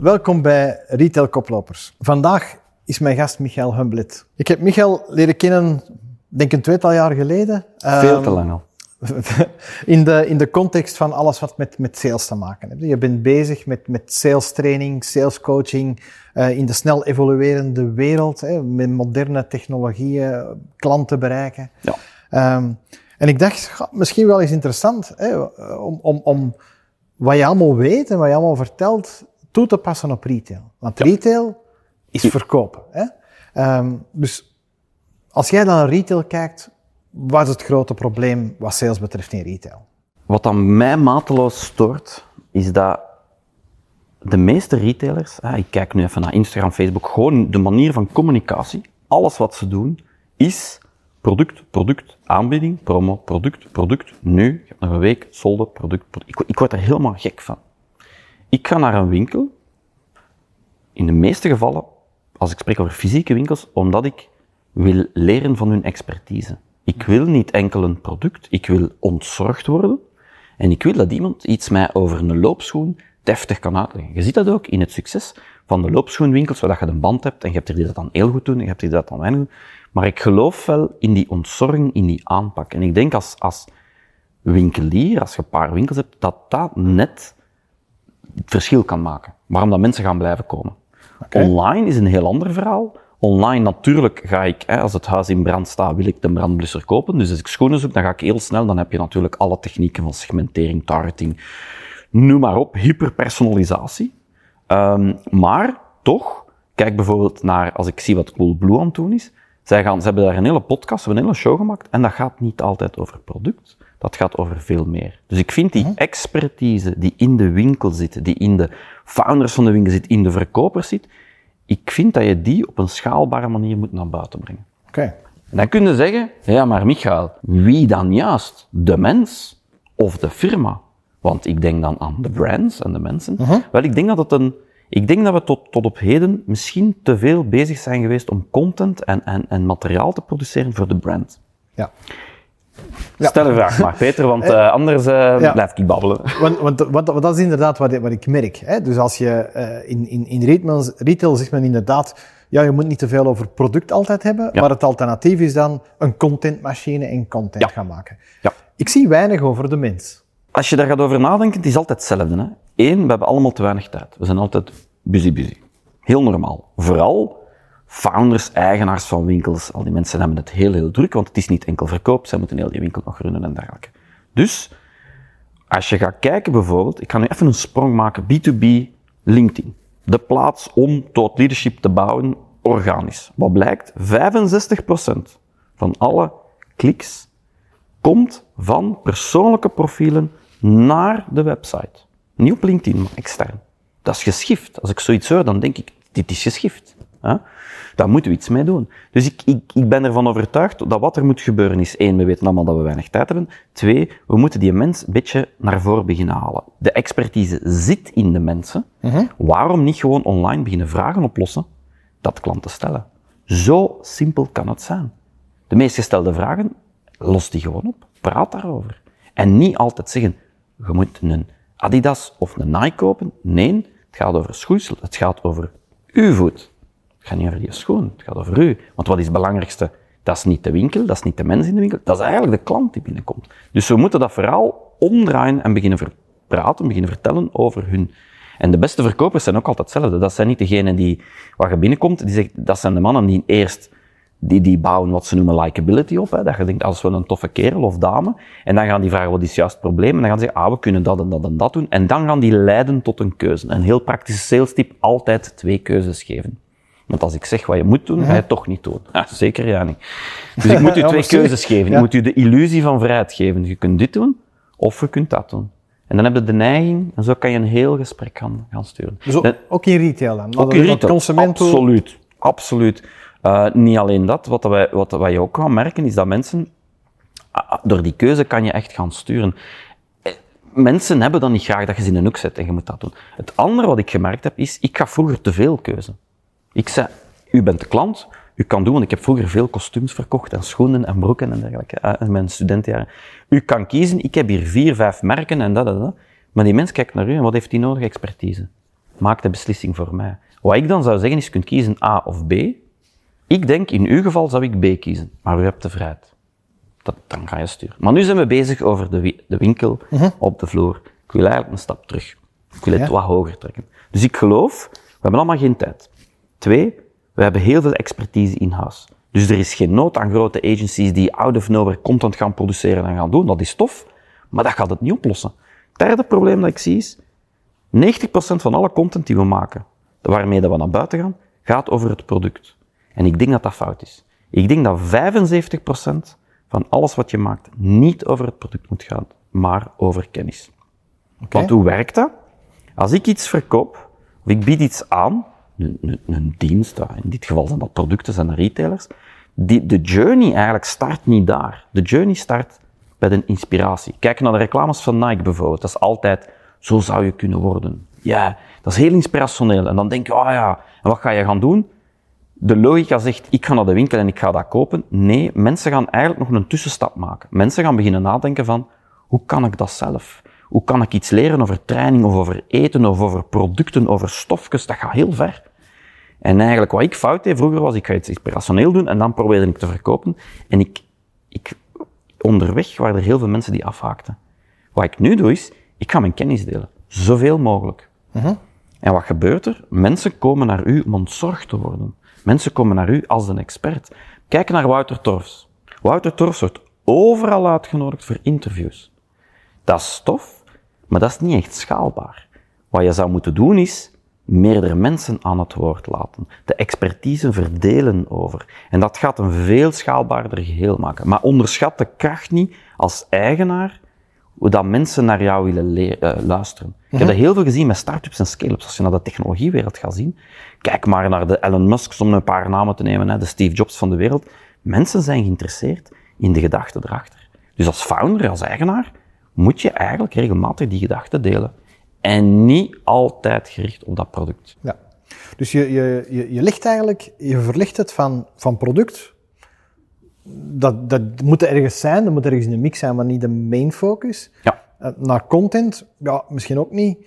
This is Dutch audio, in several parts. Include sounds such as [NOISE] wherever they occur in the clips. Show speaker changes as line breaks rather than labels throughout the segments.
welkom bij Retail Koplopers. Vandaag is mijn gast Michael Humblet. Ik heb Michael leren kennen, denk een tweetal jaar geleden.
Veel te
Ehm,
lang al. [LAUGHS]
In de, in de context van alles wat met, met sales te maken heeft. Je bent bezig met, met sales training, sales coaching, eh, in de snel evoluerende wereld, hè, met moderne technologieën, klanten bereiken.
Ja.
Ehm, en ik dacht, misschien wel eens interessant hè, om, om, om wat je allemaal weet en wat je allemaal vertelt toe te passen op retail. Want retail is verkopen. Hè? Ehm, dus als jij naar retail kijkt, wat is het grote probleem wat sales betreft in retail?
Wat dan mij mateloos stoort, is dat de meeste retailers, ah, ik kijk nu even naar Instagram, Facebook, gewoon de manier van communicatie, alles wat ze doen, is product, product, aanbieding, promo, product, product, nu, nog een week, solde, product, product. Ik, ik word er helemaal gek van. Ik ga naar een winkel, in de meeste gevallen, als ik spreek over fysieke winkels, omdat ik wil leren van hun expertise. Ik wil niet enkel een product, ik wil ontzorgd worden. En ik wil dat iemand iets mij over een loopschoen deftig kan uitleggen. Je ziet dat ook in het succes van de loopschoenwinkels, waar je een band hebt, en je hebt er die dat dan heel goed doen, en je hebt die dat dan weinig doen. Maar ik geloof wel in die ontzorging, in die aanpak. En ik denk als, als winkelier, als je een paar winkels hebt, dat dat net verschil kan maken. Waarom dat mensen gaan blijven komen. Online is een heel ander verhaal. Online natuurlijk ga ik, hè, als het huis in brand staat, wil ik de brandblusser kopen. Dus als ik schoenen zoek, dan ga ik heel snel. Dan heb je natuurlijk alle technieken van segmentering, targeting, noem maar op, hyperpersonalisatie. Ehm, maar toch, kijk bijvoorbeeld naar, als ik zie wat Coolblue aan het doen is. Zij gaan, ze hebben daar een hele podcast, ze hebben een hele show gemaakt. En dat gaat niet altijd over product. Dat gaat over veel meer. Dus ik vind die expertise die in de winkel zit, die in de founders van de winkel zit, in de verkopers zit, ik vind dat je die op een schaalbare manier moet naar buiten brengen.
Oké.
En dan kun je zeggen, ja maar Michael, wie dan juist? De mens of de firma? Want ik denk dan aan de brands en de mensen. Wel, ik denk dat het een, ik denk dat we tot, tot op heden misschien te veel bezig zijn geweest om content en, en, en materiaal te produceren voor de brand.
Ja. Ja.
Stel een vraag maar, Peter, want eh, anders eh,
Ja.
blijf ik babbelen.
Want, want, want, want dat is inderdaad wat, ik- wat ik merk. Hè? Dus als je eh, in, in, in retail, retail zegt men inderdaad, ja, je moet niet te veel over product altijd hebben,
Ja.
maar het alternatief is dan een contentmachine en content gaan maken.
Ja.
Ik zie weinig over de mens.
Als je daar gaat over nadenken, het is altijd hetzelfde. Hè? Eén, we hebben allemaal te weinig tijd. We zijn altijd busy, busy. Heel normaal. Vooral founders, eigenaars van winkels, al die mensen hebben het heel, heel druk, want het is niet enkel verkoop, zij moeten heel die winkel nog runnen en dergelijke. Dus, als je gaat kijken bijvoorbeeld, ik ga nu even een sprong maken, B2B, LinkedIn. De plaats om tot leadership te bouwen, organisch. Wat blijkt? 65% van alle kliks komt van persoonlijke profielen naar de website. Niet op LinkedIn, maar extern. Dat is geschift. Als ik zoiets hoor, dan denk ik, dit is geschift. Hè? Daar moeten we iets mee doen. Dus ik, ik, ik ben ervan overtuigd dat wat er moet gebeuren is, één, we weten allemaal dat we weinig tijd hebben. Twee, we moeten die mens een beetje naar voren beginnen halen. De expertise zit in de mensen. Waarom niet gewoon online beginnen vragen oplossen dat klanten stellen? Zo simpel kan het zijn. De meest gestelde vragen, los die gewoon op. Praat daarover. En niet altijd zeggen, je moet een Adidas of een Nike kopen. Nee, het gaat over schoeisel. Het gaat over uw voet. Het gaat niet over die schoen. Het gaat over u. Want wat is het belangrijkste? Dat is niet de winkel, dat is niet de mens in de winkel. Dat is eigenlijk de klant die binnenkomt. Dus we moeten dat verhaal omdraaien en beginnen praten, beginnen vertellen over hun. En de beste verkopers zijn ook altijd hetzelfde. Dat zijn niet degenen die, waar je binnenkomt, die zegt, dat zijn de mannen die eerst die, die bouwen wat ze noemen likability op. Hè. Dat je denkt, als we een toffe kerel of dame. En dan gaan die vragen, wat is juist het probleem? En dan gaan ze zeggen, ah, we kunnen dat en dat en dat doen. En dan gaan die leiden tot een keuze. Een heel praktische sales tip, altijd twee keuzes geven. Want als ik zeg wat je moet doen, ga je het toch niet doen. Ja, zeker, ja niet. Dus ik moet u twee keuzes geven. Ik moet u de illusie van vrijheid geven. Je kunt dit doen, of je kunt dat doen. En dan heb je de neiging, en zo kan je een heel gesprek gaan, gaan sturen.
Dus ook, in retail dan?
ook in retail.
Consument toe-
Absoluut. Absoluut. Eh, niet alleen dat. Wat, wij, wat, wat je ook gaat merken, is dat mensen... ah, Door die keuze kan je echt gaan sturen. Eh, Mensen hebben dan niet graag dat je ze in een hoek zet en je moet dat doen. Het andere wat ik gemerkt heb, is, ik gaf vroeger te veel keuze. Ik zei, u bent de klant, u kan doen, want ik heb vroeger veel kostuums verkocht en schoenen en broeken en dergelijke, eh, in mijn studentenjaren. U kan kiezen, ik heb hier vier, vijf merken en dat en dat. Maar die mens kijkt naar u en wat heeft die nodig? Expertise. maakt de beslissing voor mij. Wat ik dan zou zeggen is, je kunt kiezen A of B. Ik denk, in uw geval zou ik B kiezen, maar u hebt de vrijheid. Dat, dan ga je sturen. Maar nu zijn we bezig over de, wi- de winkel op de vloer. Ik wil eigenlijk een stap terug. Ik wil het
Ja.
wat hoger trekken. Dus ik geloof, we hebben allemaal geen tijd. Twee, we hebben heel veel expertise in-house. Dus er is geen nood aan grote agencies die out of nowhere content gaan produceren en gaan doen. Dat is tof, maar dat gaat het niet oplossen. Het derde probleem dat ik zie is, 90% van alle content die we maken, waarmee dat we naar buiten gaan, gaat over het product. En ik denk dat dat fout is. Ik denk dat 75% van alles wat je maakt niet over het product moet gaan, maar over kennis. Want hoe werkt dat? Als ik iets verkoop, of ik bied iets aan, een, een, een dienst, ja, in dit geval zijn dat producten, zijn dat retailers, die, de journey eigenlijk start niet daar. De journey start bij de inspiratie. Kijk naar de reclames van Nike bijvoorbeeld. Dat is altijd, zo zou je kunnen worden. Ja, dat is heel inspirationeel. En dan denk je, oh ja, en wat ga je gaan doen? de logica zegt, ik ga naar de winkel en ik ga dat kopen. Nee, mensen gaan eigenlijk nog een tussenstap maken. Mensen gaan beginnen nadenken van, hoe kan ik dat zelf? Hoe kan ik iets leren over training of over eten of over producten, over stofjes? Dat gaat heel ver. En eigenlijk wat ik fout deed vroeger was, ik ga iets inspirationeel doen en dan probeerde ik te verkopen. En ik, ik, onderweg waren er heel veel mensen die afhaakten. Wat ik nu doe is, ik ga mijn kennis delen. Zoveel mogelijk. En wat gebeurt er? Mensen komen naar u om ontzorgd te worden. Mensen komen naar u als een expert. Kijk naar Wouter Torfs. Wouter Torfs wordt overal uitgenodigd voor interviews. Dat is tof, maar dat is niet echt schaalbaar. Wat je zou moeten doen is meerdere mensen aan het woord laten. De expertise verdelen over. En dat gaat een veel schaalbaarder geheel maken. Maar onderschat de kracht niet als eigenaar hoe dat mensen naar jou willen le- eh, luisteren. Ik heb dat heel veel gezien met start-ups en scale-ups. Als je naar de technologiewereld gaat zien, kijk maar naar de Elon Musk's, om een paar namen te nemen, hè, de Steve Jobs van de wereld. Mensen zijn geïnteresseerd in de gedachten erachter. Dus als founder, als eigenaar, moet je eigenlijk regelmatig die gedachten delen. En niet altijd gericht op dat product.
Ja. Dus je, je, je, je ligt eigenlijk, je verlicht het van, van product. Dat, dat moet er ergens zijn, dat moet ergens in de mix zijn, maar niet de main focus.
Ja.
Eh, Naar content, ja, misschien ook niet,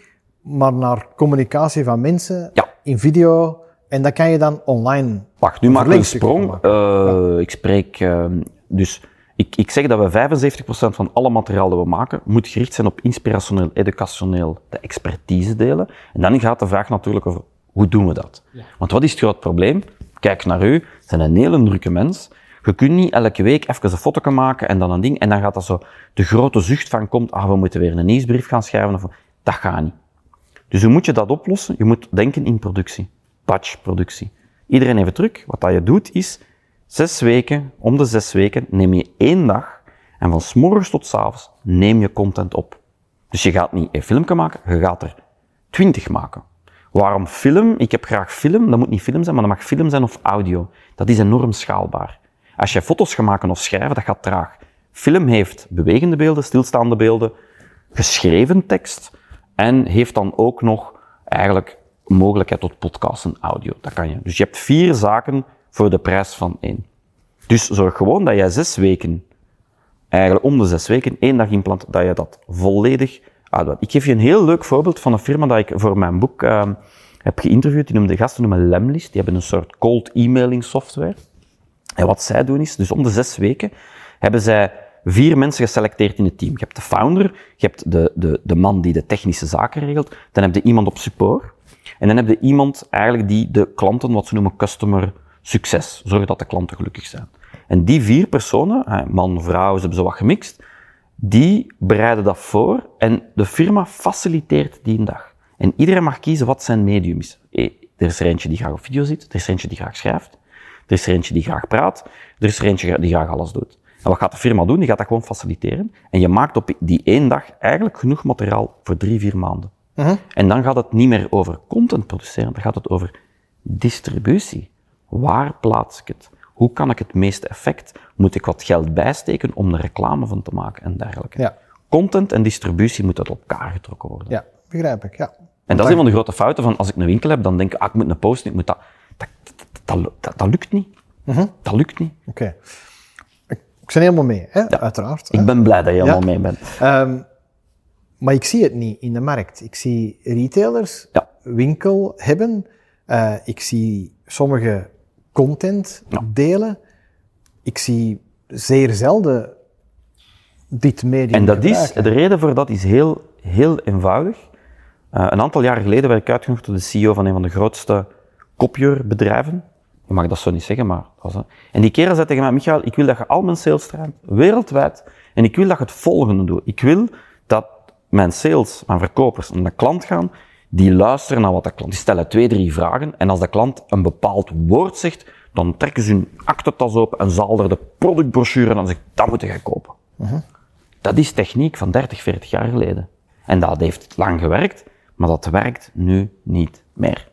maar naar communicatie van mensen
Ja.
in video. En dat kan je dan online.
Wacht, nu maak ik een sprong. Eh, Ik spreek, eh, dus ik, ik zeg dat we 75% van alle materiaal dat we maken, moet gericht zijn op inspirationeel, educationeel, de expertise delen. En dan gaat de vraag natuurlijk over, hoe doen we dat? Want wat is het groot probleem? Kijk naar u, bent een hele drukke mens. Je kunt niet elke week even een foto maken en dan een ding, en dan gaat dat zo, de grote zucht van komt, ah, we moeten weer een nieuwsbrief gaan schrijven. Of, dat gaat niet. Dus hoe moet je dat oplossen? Je moet denken in productie. Batch-productie. Iedereen even terug. Wat dat je doet is, zes weken, om de zes weken, neem je één dag en van 's tot 's avonds neem je content op. Dus je gaat niet een filmpje maken, je gaat er twintig maken. Waarom film? Ik heb graag film. Dat moet niet film zijn, maar dat mag film zijn of audio. Dat is enorm schaalbaar. Als je foto's gaat maken of schrijven, dat gaat traag. Film heeft bewegende beelden, stilstaande beelden, geschreven tekst en heeft dan ook nog eigenlijk mogelijkheid tot podcast en audio. Dat kan je. Dus je hebt vier zaken voor de prijs van één. Dus zorg gewoon dat jij zes weken, eigenlijk om de zes weken, één dag inplant, dat je dat volledig uitbouwt. Ik geef je een heel leuk voorbeeld van een firma dat ik voor mijn boek eh, heb geïnterviewd. Die noemen de gasten noemen Lemlist. Die hebben een soort cold emailing software. En wat zij doen is, dus om de zes weken hebben zij vier mensen geselecteerd in het team. Je hebt de founder, je hebt de, de, de man die de technische zaken regelt, dan heb je iemand op support, en dan heb je iemand eigenlijk die de klanten, wat ze noemen customer succes, zorgen dat de klanten gelukkig zijn. En die vier personen, man, vrouw, ze hebben zo wat gemixt, die bereiden dat voor en de firma faciliteert die dag. En iedereen mag kiezen wat zijn medium is. Eh, Er is er eentje die graag op video zit, er is er eentje die graag schrijft, er is er eentje die graag praat, er is er eentje die graag alles doet. En wat gaat de firma doen? Die gaat dat gewoon faciliteren. En je maakt op die één dag eigenlijk genoeg materiaal voor drie, vier maanden. En dan gaat het niet meer over content produceren, dan gaat het over distributie. Waar plaats ik het? Hoe kan ik het meeste effect? Moet ik wat geld bijsteken om er reclame van te maken en dergelijke?
Ja.
Content en distributie moeten uit elkaar getrokken worden.
Ja, begrijp ik. Ja.
En dat is een van de grote fouten van als ik een winkel heb, dan denk ik, ah, ik moet een post, ik moet dat. Dat, dat, dat, dat, dat lukt niet. Dat lukt niet.
Oké. Ik, ik ben helemaal mee, hè? uiteraard. hè.
Ik ben blij dat je helemaal
Ja.
mee bent.
Ehm, maar ik zie het niet in de markt. Ik zie retailers
Ja.
winkel hebben. Eh, ik zie sommige content
Ja.
delen. Ik zie zeer zelden dit medium
En dat is, de reden voor dat is heel, heel eenvoudig. Eh, een aantal jaar geleden werd ik uitgenodigd door de CEO van een van de grootste kopieerbedrijven. Je mag dat zo niet zeggen, maar dat was het. En die kerel zei tegen mij, Michael, ik wil dat je al mijn sales traint, wereldwijd, en ik wil dat je het volgende doet. Ik wil dat mijn sales, mijn verkopers, naar de klant gaan, die luisteren naar wat de klant... Die stellen twee, drie vragen, en als de klant een bepaald woord zegt, dan trekken ze hun aktentas open en zal er de productbrochure en dan zegt, dat moet je kopen. Dat is techniek van 30, 40 jaar geleden. En dat heeft lang gewerkt, maar dat werkt nu niet meer.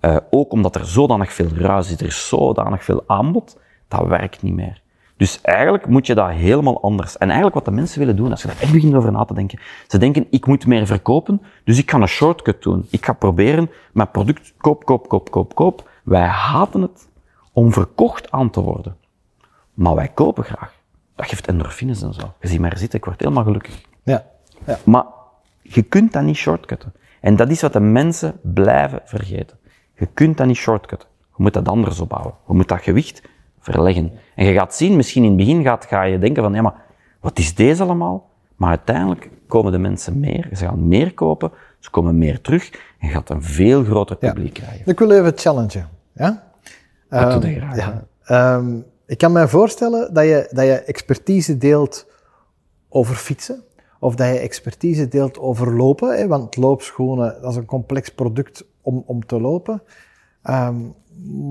Eh, ook omdat er zodanig veel ruis is, er is zodanig veel aanbod, dat werkt niet meer. Dus eigenlijk moet je dat helemaal anders. En eigenlijk wat de mensen willen doen, als je daar echt begint over na te denken, ze denken, ik moet meer verkopen, dus ik ga een shortcut doen. Ik ga proberen mijn product koop, koop, koop, koop, koop. Wij haten het om verkocht aan te worden. Maar wij kopen graag. Dat geeft endorfines en zo. Je ziet mij er zitten, ik word helemaal gelukkig.
Ja. ja.
Maar je kunt dat niet shortcutten. En dat is wat de mensen blijven vergeten. Je kunt dat niet shortcutten. Je moet dat anders opbouwen. Je moet dat gewicht verleggen. En je gaat zien, misschien in het begin gaat, ga je denken van, ja maar, wat is deze allemaal? Maar uiteindelijk komen de mensen meer, ze gaan meer kopen, ze komen meer terug en je gaat een veel groter publiek krijgen.
Ik wil even challengen. Ja?
Dat doe
Ehm,
je graag.
ja. Ehm, ik kan me voorstellen dat je, dat je expertise deelt over fietsen. Of dat je expertise deelt over lopen. Hè, want loopschoenen, dat is een complex product om, om te lopen. Ehm,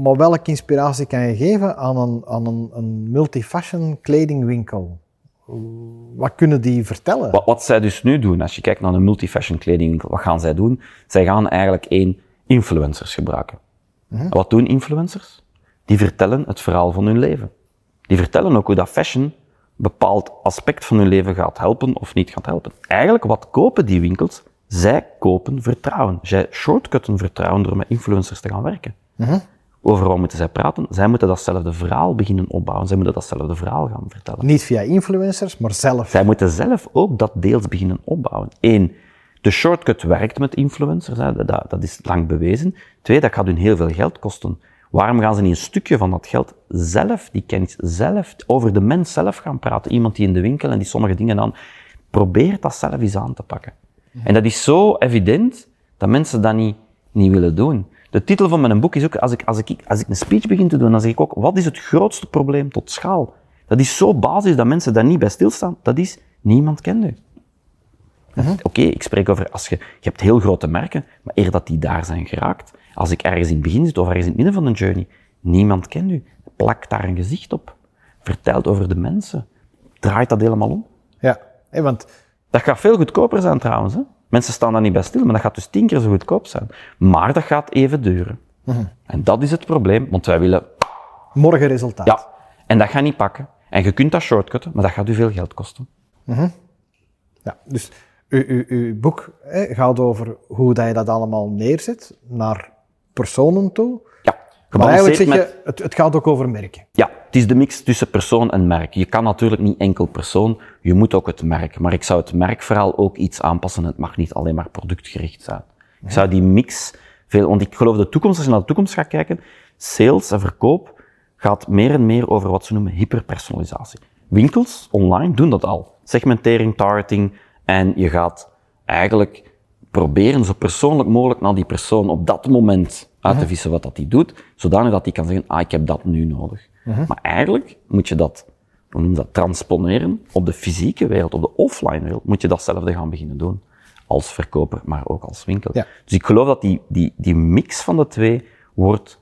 maar welke inspiratie kan je geven aan een, aan een, een multifashion kledingwinkel? Wat kunnen die vertellen?
Wat, wat zij dus nu doen, als je kijkt naar een multifashion kledingwinkel, wat gaan zij doen? Zij gaan eigenlijk één influencers gebruiken. En wat doen influencers? Die vertellen het verhaal van hun leven. Die vertellen ook hoe dat fashion een bepaald aspect van hun leven gaat helpen of niet gaat helpen. Eigenlijk, wat kopen die winkels? Zij kopen vertrouwen. Zij shortcutten vertrouwen door met influencers te gaan werken. Over wat moeten zij praten? Zij moeten datzelfde verhaal beginnen opbouwen. Zij moeten datzelfde verhaal gaan vertellen.
Niet via influencers, maar zelf.
Zij moeten zelf ook dat deels beginnen opbouwen. Eén, de shortcut werkt met influencers, hè, dat, dat is lang bewezen. Twee, dat gaat hun heel veel geld kosten. Waarom gaan ze niet een stukje van dat geld zelf, die kennis zelf, over de mens zelf gaan praten? Iemand die in de winkel en die sommige dingen aan, probeert dat zelf eens aan te pakken. En dat is zo evident dat mensen dat niet, niet willen doen. De titel van mijn boek is ook, als ik, als, ik, als ik een speech begin te doen, dan zeg ik ook, wat is het grootste probleem tot schaal? Dat is zo basis dat mensen daar niet bij stilstaan. Dat is, niemand kent u. Oké, ik spreek over, als je, je hebt heel grote merken, maar eer dat die daar zijn geraakt, als ik ergens in het begin zit of ergens in het midden van een journey, niemand kent u. Plak daar een gezicht op. Vertelt over de mensen. Draait dat helemaal om.
Ja, want
Dat gaat veel goedkoper zijn trouwens. Hè? Mensen staan daar niet bij stil, maar dat gaat dus tien keer zo goedkoop zijn. Maar dat gaat even duren. En dat is het probleem, want wij willen,
morgen resultaat.
ja, en dat gaat niet pakken. En je kunt dat shortcutten, maar dat gaat u veel geld kosten.
Ja, dus uw, uw, uw boek hè, gaat over hoe dat je dat allemaal neerzet naar personen toe.
Ja,
Maar eigenlijk zeg je, het, het gaat ook over merken.
Ja, het is de mix tussen persoon en merk. Je kan natuurlijk niet enkel persoon, je moet ook het merk. Maar ik zou het merkverhaal ook iets aanpassen. Het mag niet alleen maar productgericht zijn. Ik zou die mix veel, want ik geloof de toekomst, als je naar de toekomst gaat kijken, sales en verkoop gaat meer en meer over wat ze noemen hyperpersonalisatie. Winkels online doen dat al. Segmentering, targeting en je gaat eigenlijk proberen zo persoonlijk mogelijk naar die persoon op dat moment uit te vissen wat dat die doet, zodanig dat die kan zeggen, ah, ik heb dat nu nodig. Maar eigenlijk moet je dat, hoe noem dat, transponeren op de fysieke wereld, op de offline wereld, moet je datzelfde gaan beginnen doen. Als verkoper, maar ook als winkel.
Ja.
Dus ik geloof dat die, die, die mix van de twee wordt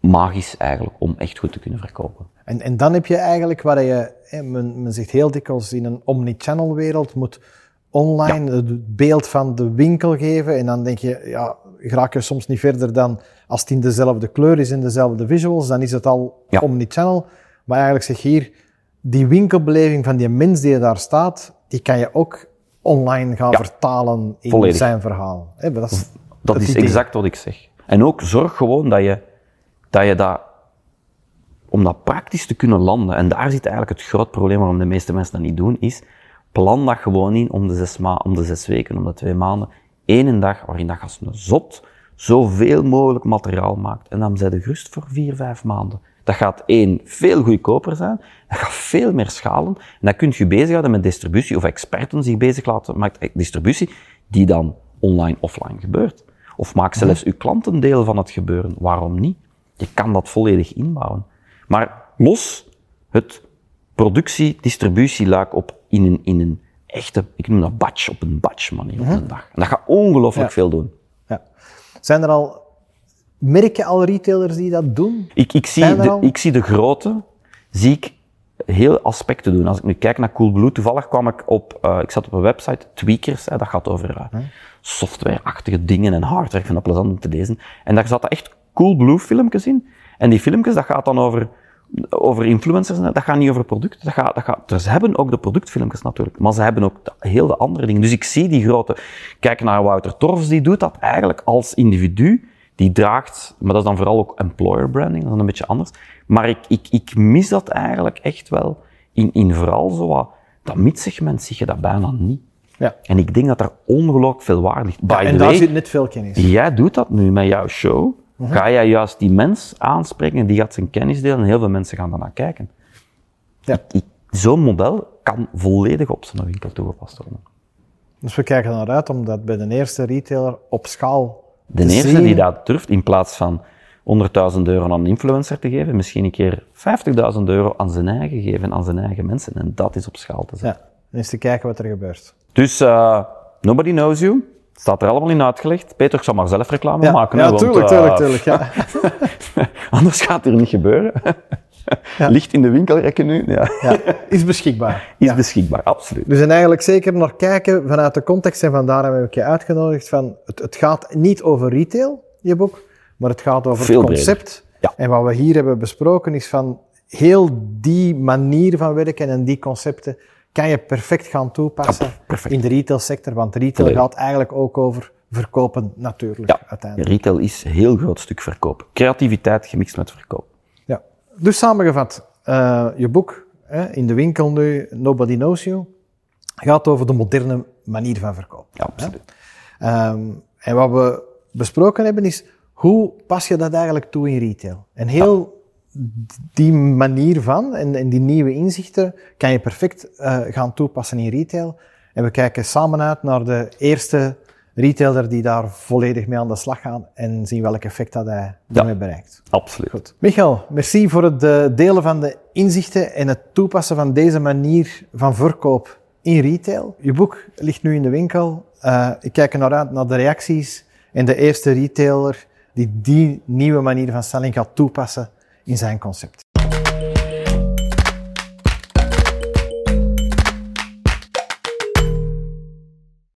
magisch eigenlijk om echt goed te kunnen verkopen.
En, en dan heb je eigenlijk waar je, hè, men, men zegt heel dikwijls in een omnichannel wereld, moet online het beeld van de winkel geven. En dan denk je, ja, raak je soms niet verder dan als het in dezelfde kleur is en dezelfde visuals, dan is het al
Ja.
omnichannel. Maar eigenlijk zeg je hier, die winkelbeleving van die mens die daar staat, die kan je ook online gaan
Ja.
vertalen in
Volledig.
zijn verhaal. Dat is,
Dat is exact wat ik zeg. En ook zorg gewoon dat je, dat je dat, om dat praktisch te kunnen landen, en daar zit eigenlijk het groot probleem waarom de meeste mensen dat niet doen, is plan dat gewoon in om de zes, ma om de zes weken, om de twee maanden, Eén dag waarin dat je als een zot zoveel mogelijk materiaal maakt. En dan zijn de gerust voor vier, vijf maanden. Dat gaat één, veel goedkoper zijn. Dat gaat veel meer schalen. En dan kun je je bezighouden met distributie, of experten zich bezig laten met distributie, die dan online, offline gebeurt. Of maak zelfs uw klanten deel van het gebeuren. Waarom niet? Je kan dat volledig inbouwen. Maar los het productie-distributieluik op in een, in een echte, ik noem dat batch, op een batch manier op een dag. En dat gaat ongelooflijk
Ja.
veel doen.
Ja. Zijn er al, merk je al retailers die dat doen?
Ik, ik, zie de, ik zie de grote, zie ik heel aspecten doen. Als ik nu kijk naar Coolblue, toevallig kwam ik op, eh, ik zat op een website, Tweakers, hè, dat gaat over eh, softwareachtige dingen en hardware, ik vind dat plezant om te lezen. En daar zaten echt Coolblue filmpjes in. En die filmpjes, dat gaat dan over, over influencers, dat gaat niet over producten, dat gaat, dat gaat, dus ze hebben ook de productfilmpjes natuurlijk, maar ze hebben ook de, heel de andere dingen. Dus ik zie die grote, kijk naar Wouter Torfs, die doet dat eigenlijk als individu, die draagt, maar dat is dan vooral ook employer branding, dat is dan een beetje anders. Maar ik, ik, ik mis dat eigenlijk echt wel in, in vooral zo wat, dat midsegment zie je dat bijna niet.
Ja.
En ik denk dat daar ongelooflijk veel waarde ligt. By
en daar
way,
zit net veel kennis.
jij doet dat nu met jouw show. Ga jij juist die mens aanspreken en die gaat zijn kennis delen en heel veel mensen gaan daarnaar kijken.
Ja.
Zo'n model kan volledig op zijn winkel toegepast worden.
Dus we kijken er naar uit om dat bij de eerste retailer op schaal
De
te
eerste
zien.
die dat durft, in plaats van 100.000 euro aan een influencer te geven, misschien een keer 50.000 euro aan zijn eigen geven, aan zijn eigen mensen. En dat is op schaal te zetten.
Ja, en eens te kijken wat er gebeurt.
Dus, eh, nobody knows you. Staat er allemaal in uitgelegd. Peter, ik zal maar zelf reclame
Ja,
maken.
ja tuurlijk,
eh,
tuurlijk, tuurlijk. Ja. [LAUGHS]
Anders gaat het er niet gebeuren. [LAUGHS]
Ja.
Ligt in de winkelrekken nu. Ja.
Ja, [LAUGHS] is beschikbaar.
Is
Ja.
beschikbaar, absoluut.
Dus en eigenlijk zeker nog kijken vanuit de context, en vandaar hebben we je uitgenodigd, van het, het gaat niet over retail, je boek, maar het gaat over
Veel
het concept. En wat we hier hebben besproken is van heel die manier van werken en die concepten kan je perfect gaan toepassen
Ja,
in de retailsector, want retail gaat eigenlijk ook over verkopen natuurlijk
Ja,
uiteindelijk.
retail is een heel groot stuk verkoop. Creativiteit gemixt met verkoop.
Ja. Dus samengevat, eh, je boek hè, in de winkel nu, Nobody Knows You, gaat over de moderne manier van verkoop.
Ja, absoluut.
Ehm, en wat we besproken hebben is, hoe pas je dat eigenlijk toe in retail? En heel die manier van en, en die nieuwe inzichten kan je perfect eh, gaan toepassen in retail. En we kijken samen uit naar de eerste retailer die daar volledig mee aan de slag gaat en zien welk effect dat hij daarmee bereikt.
Absoluut.
Goed. Michael, merci voor het eh, delen van de inzichten en het toepassen van deze manier van verkoop in retail. Je boek ligt nu in de winkel. Eh, ik kijk er naar uit naar de reacties en de eerste retailer die die nieuwe manier van stelling gaat toepassen in zijn concept.